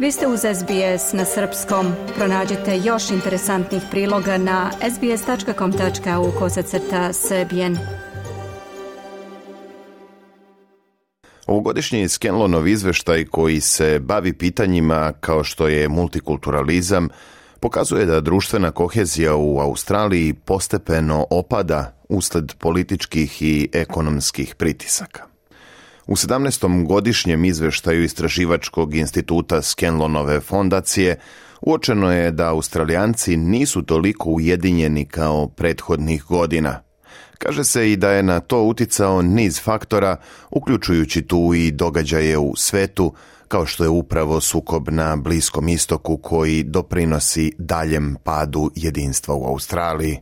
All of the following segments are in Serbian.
Vi ste uz SBS na srpskom. Pronađite još interesantnih priloga na sbs.com.au kosacrta srbijen. Ovogodišnji skenlonov izveštaj koji se bavi pitanjima kao što je multikulturalizam pokazuje da društvena kohezija u Australiji postepeno opada usled političkih i ekonomskih pritisaka. U 17. godišnjem izveštaju Istraživačkog instituta Skenlonove fondacije uočeno je da Australijanci nisu toliko ujedinjeni kao prethodnih godina. Kaže se i da je na to uticao niz faktora, uključujući tu i događaje u svetu, kao što je upravo sukob na Bliskom istoku koji doprinosi daljem padu jedinstva u Australiji.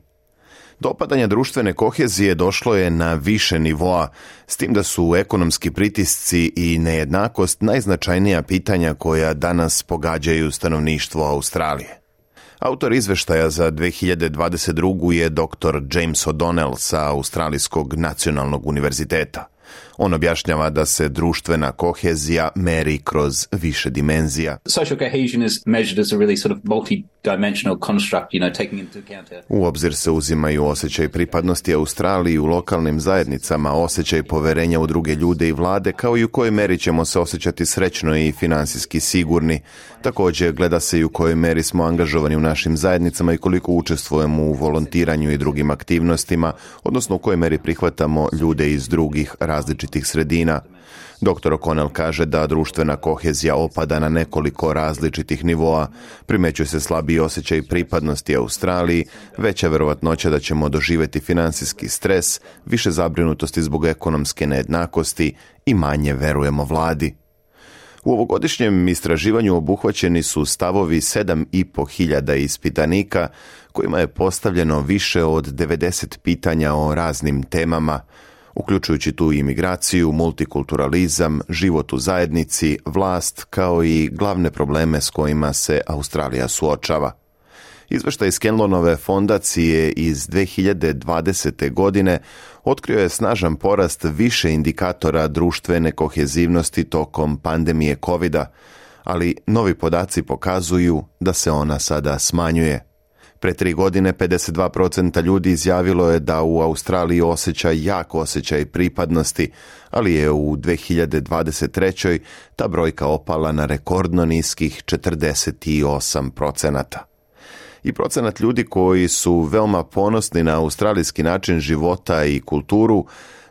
Do društvene kohezije došlo je na više nivoa, s tim da su ekonomski pritisci i nejednakost najznačajnija pitanja koja danas pogađaju stanovništvo Australije. Autor izveštaja za 2022. je dr. James O'Donnell sa Australijskog nacionalnog univerziteta. On objašnjava da se društvena kohezija meri kroz više dimenzija. u obzir se uzimaju osjećaj pripadnosti Australiji u lokalnim zajednicama, osjećaj poverenja u druge ljude i vlade, kao i u kojoj meri ćemo se osjećati srećno i financijski sigurni. Također, gleda se i u kojoj meri smo angažovani u našim zajednicama i koliko učestvujemo u volontiranju i drugim aktivnostima, odnosno u kojoj meri prihvatamo ljude iz drugih različitih različitih sredina. Dr. O'Connell kaže da društvena kohezija opada na nekoliko različitih nivoa, primećuje se slabiji osjećaj pripadnosti Australiji, veća verovatnoća da ćemo doživjeti financijski stres, više zabrinutosti zbog ekonomske nejednakosti i manje verujemo vladi. U ovogodišnjem istraživanju obuhvaćeni su stavovi 7500 ispitanika kojima je postavljeno više od 90 pitanja o raznim temama, uključujući tu imigraciju, multikulturalizam, život u zajednici, vlast kao i glavne probleme s kojima se Australija suočava. Izveštaj Scanlonove fondacije iz 2020. godine otkrio je snažan porast više indikatora društvene kohezivnosti tokom pandemije covid ali novi podaci pokazuju da se ona sada smanjuje. Pre tri godine 52% ljudi izjavilo je da u Australiji osjeća jako osjećaj pripadnosti, ali je u 2023. ta brojka opala na rekordno niskih 48% i procenat ljudi koji su veoma ponosni na australijski način života i kulturu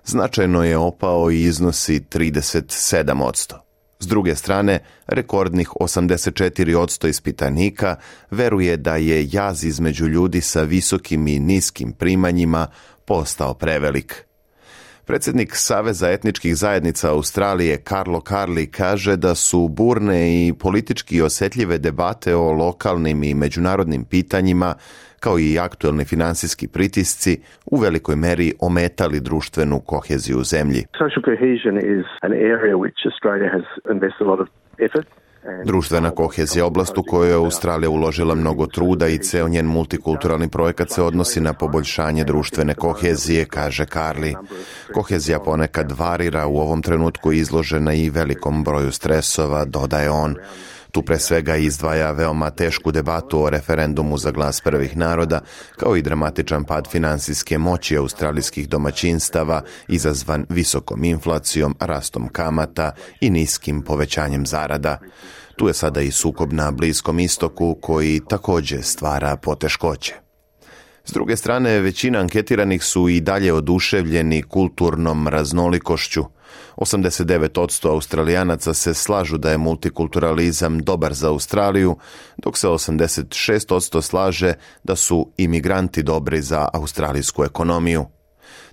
značajno je opao i iznosi 37%. S druge strane, rekordnih 84% ispitanika veruje da je jaz između ljudi sa visokim i niskim primanjima postao prevelik. Predsjednik Saveza etničkih zajednica Australije Carlo Carli kaže da su burne i politički osjetljive debate o lokalnim i međunarodnim pitanjima kao i aktualni financijski pritisci u velikoj meri ometali društvenu koheziju u zemlji. Društvena kohezija oblast u kojoj je Australija uložila mnogo truda i ceo njen multikulturalni projekat se odnosi na poboljšanje društvene kohezije, kaže Carly. Kohezija ponekad varira, u ovom trenutku izložena i velikom broju stresova, dodaje on. Tu pre svega izdvaja veoma tešku debatu o referendumu za glas prvih naroda, kao i dramatičan pad finansijske moći australijskih domaćinstava, izazvan visokom inflacijom, rastom kamata i niskim povećanjem zarada. Tu je sada i sukob na Bliskom istoku koji također stvara poteškoće. S druge strane, većina anketiranih su i dalje oduševljeni kulturnom raznolikošću – 89% Australijanaca se slažu da je multikulturalizam dobar za Australiju, dok se 86% slaže da su imigranti dobri za australijsku ekonomiju.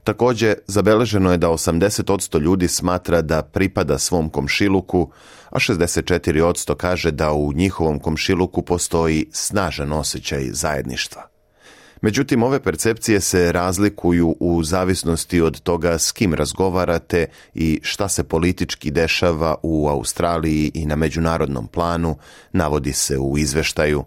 Također, zabeleženo je da 80% ljudi smatra da pripada svom komšiluku, a 64% kaže da u njihovom komšiluku postoji snažan osjećaj zajedništva. Međutim, ove percepcije se razlikuju u zavisnosti od toga s kim razgovarate i šta se politički dešava u Australiji i na međunarodnom planu, navodi se u izveštaju.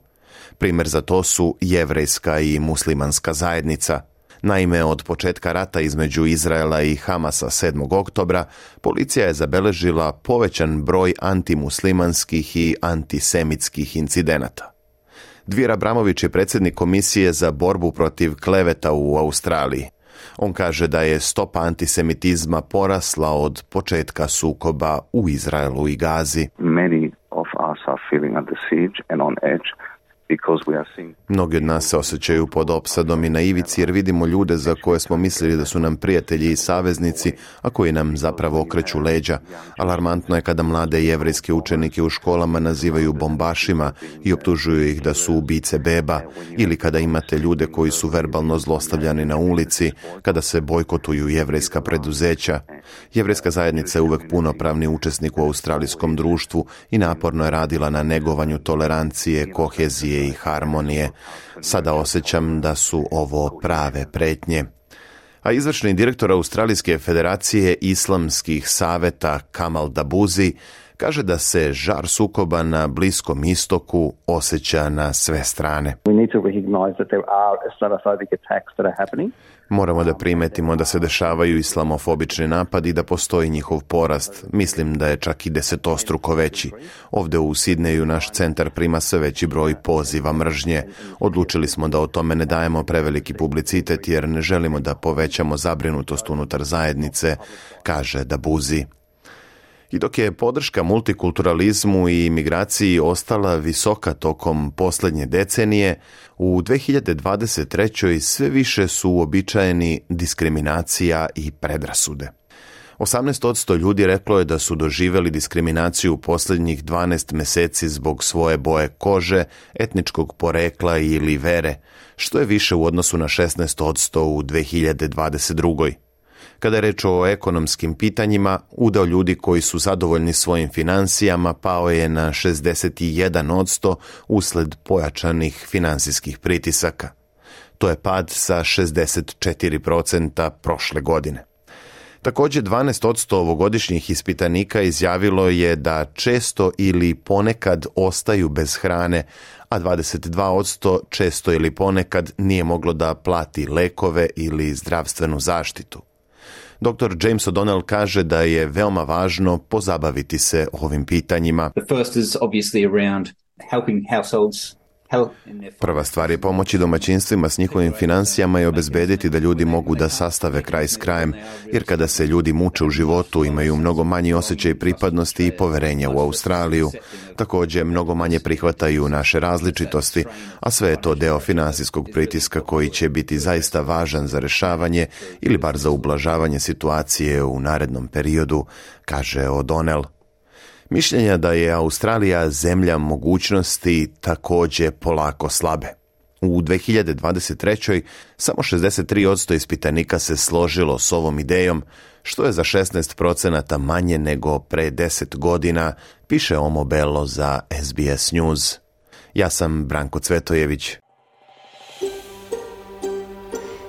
Primer za to su jevrejska i muslimanska zajednica. Naime, od početka rata između Izraela i Hamasa 7. oktobra, policija je zabeležila povećan broj antimuslimanskih i antisemitskih incidenata. Dvira Abramović je predsjednik Komisije za borbu protiv kleveta u Australiji. On kaže da je stopa antisemitizma porasla od početka sukoba u Izraelu i Gazi. Many of us are feeling under siege and on edge Mnogi od nas se osjećaju pod opsadom i na ivici jer vidimo ljude za koje smo mislili da su nam prijatelji i saveznici, a koji nam zapravo okreću leđa. Alarmantno je kada mlade jevrijske učenike u školama nazivaju bombašima i optužuju ih da su ubice beba, ili kada imate ljude koji su verbalno zlostavljani na ulici, kada se bojkotuju jevrijska preduzeća. Jevrijska zajednica je uvek punopravni učesnik u australijskom društvu i naporno je radila na negovanju tolerancije, kohezije i harmonije. Sada osjećam da su ovo prave pretnje. A izvršni direktor Australijske federacije islamskih saveta Kamal Dabuzi kaže da se žar sukoba na Bliskom istoku osjeća na sve strane. Moramo da primetimo da se dešavaju islamofobični napadi i da postoji njihov porast. Mislim da je čak i desetostruko veći. Ovde u Sidneju naš centar prima sve veći broj poziva mržnje. Odlučili smo da o tome ne dajemo preveliki publicitet jer ne želimo da povećamo zabrinutost unutar zajednice, kaže da buzi. I dok je podrška multikulturalizmu i imigraciji ostala visoka tokom posljednje decenije, u 2023. sve više su uobičajeni diskriminacija i predrasude. 18% ljudi reklo je da su doživjeli diskriminaciju u posljednjih 12 meseci zbog svoje boje kože, etničkog porekla ili vere, što je više u odnosu na 16% u 2022. Kada je reč o ekonomskim pitanjima, udao ljudi koji su zadovoljni svojim financijama pao je na 61% usled pojačanih financijskih pritisaka. To je pad sa 64% prošle godine. Također 12% ovogodišnjih ispitanika izjavilo je da često ili ponekad ostaju bez hrane, a 22% često ili ponekad nije moglo da plati lekove ili zdravstvenu zaštitu. Dr. James O'Donnell kaže da je veoma važno pozabaviti se ovim pitanjima. The first is obviously around helping households Prva stvar je pomoći domaćinstvima s njihovim financijama i obezbediti da ljudi mogu da sastave kraj s krajem, jer kada se ljudi muče u životu imaju mnogo manji osjećaj pripadnosti i poverenja u Australiju. Također, mnogo manje prihvataju naše različitosti, a sve je to deo finansijskog pritiska koji će biti zaista važan za rešavanje ili bar za ublažavanje situacije u narednom periodu, kaže O'Donnell mišljenja da je Australija zemlja mogućnosti također polako slabe. U 2023. samo 63% ispitanika se složilo s ovom idejom, što je za 16% manje nego pre 10 godina, piše Omo Bello za SBS News. Ja sam Branko Cvetojević.